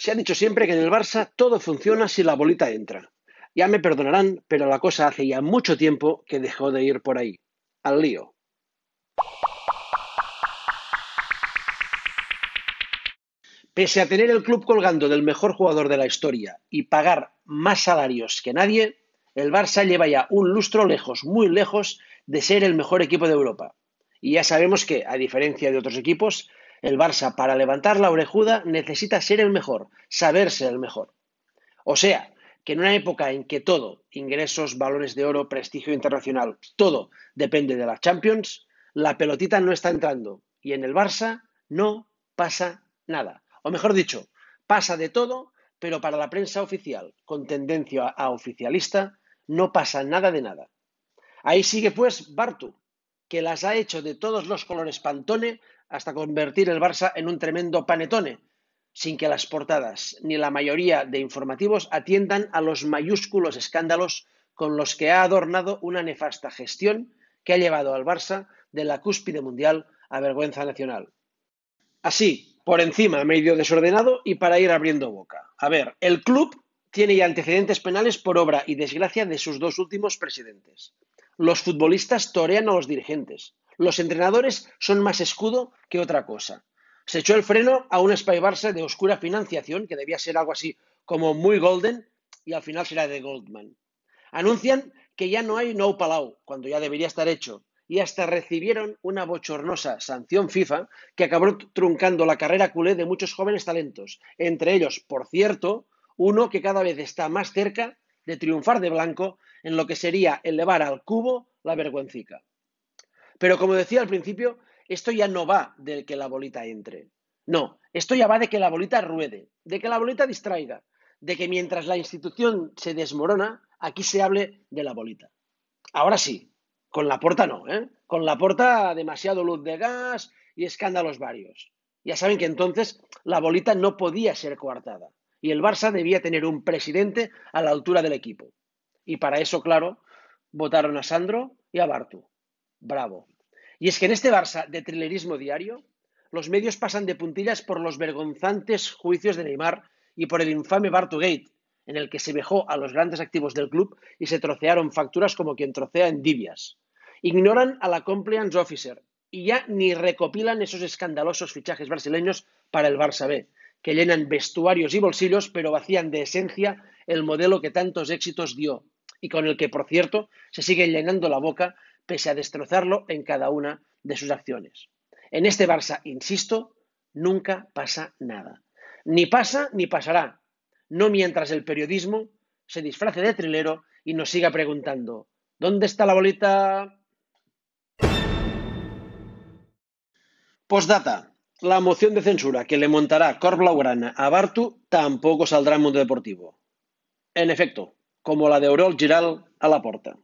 Se ha dicho siempre que en el Barça todo funciona si la bolita entra. Ya me perdonarán, pero la cosa hace ya mucho tiempo que dejó de ir por ahí. Al lío. Pese a tener el club colgando del mejor jugador de la historia y pagar más salarios que nadie, el Barça lleva ya un lustro lejos, muy lejos de ser el mejor equipo de Europa. Y ya sabemos que, a diferencia de otros equipos, el Barça para levantar la orejuda necesita ser el mejor, saber ser el mejor. O sea, que en una época en que todo, ingresos, balones de oro, prestigio internacional, todo depende de la Champions, la pelotita no está entrando y en el Barça no pasa nada. O mejor dicho, pasa de todo, pero para la prensa oficial, con tendencia a oficialista, no pasa nada de nada. Ahí sigue pues Bartu, que las ha hecho de todos los colores pantone hasta convertir el Barça en un tremendo panetone, sin que las portadas ni la mayoría de informativos atiendan a los mayúsculos escándalos con los que ha adornado una nefasta gestión que ha llevado al Barça de la cúspide mundial a vergüenza nacional. Así, por encima, medio desordenado y para ir abriendo boca. A ver, el club tiene ya antecedentes penales por obra y desgracia de sus dos últimos presidentes. Los futbolistas torean a los dirigentes. Los entrenadores son más escudo que otra cosa. Se echó el freno a un Spy Barça de oscura financiación, que debía ser algo así como muy golden, y al final será de Goldman. Anuncian que ya no hay no palau, cuando ya debería estar hecho, y hasta recibieron una bochornosa sanción FIFA que acabó truncando la carrera culé de muchos jóvenes talentos, entre ellos, por cierto, uno que cada vez está más cerca de triunfar de blanco en lo que sería elevar al cubo la vergüencica. Pero como decía al principio, esto ya no va de que la bolita entre. No, esto ya va de que la bolita ruede, de que la bolita distraiga, de que mientras la institución se desmorona, aquí se hable de la bolita. Ahora sí, con la porta no, ¿eh? Con la porta demasiado luz de gas y escándalos varios. Ya saben que entonces la bolita no podía ser coartada y el Barça debía tener un presidente a la altura del equipo. Y para eso, claro, votaron a Sandro y a Bartu. Bravo. Y es que en este Barça de trilerismo diario, los medios pasan de puntillas por los vergonzantes juicios de Neymar y por el infame Bartu Gate, en el que se vejó a los grandes activos del club y se trocearon facturas como quien trocea en divias. Ignoran a la compliance officer y ya ni recopilan esos escandalosos fichajes brasileños para el Barça B, que llenan vestuarios y bolsillos, pero vacían de esencia el modelo que tantos éxitos dio y con el que, por cierto, se sigue llenando la boca pese a destrozarlo en cada una de sus acciones. En este Barça, insisto, nunca pasa nada. Ni pasa ni pasará. No mientras el periodismo se disfrace de trilero y nos siga preguntando, ¿dónde está la bolita? Postdata. La moción de censura que le montará Cor Blaugrana a Bartu tampoco saldrá en Mundo Deportivo. En efecto, como la de Aurel Giral a la porta.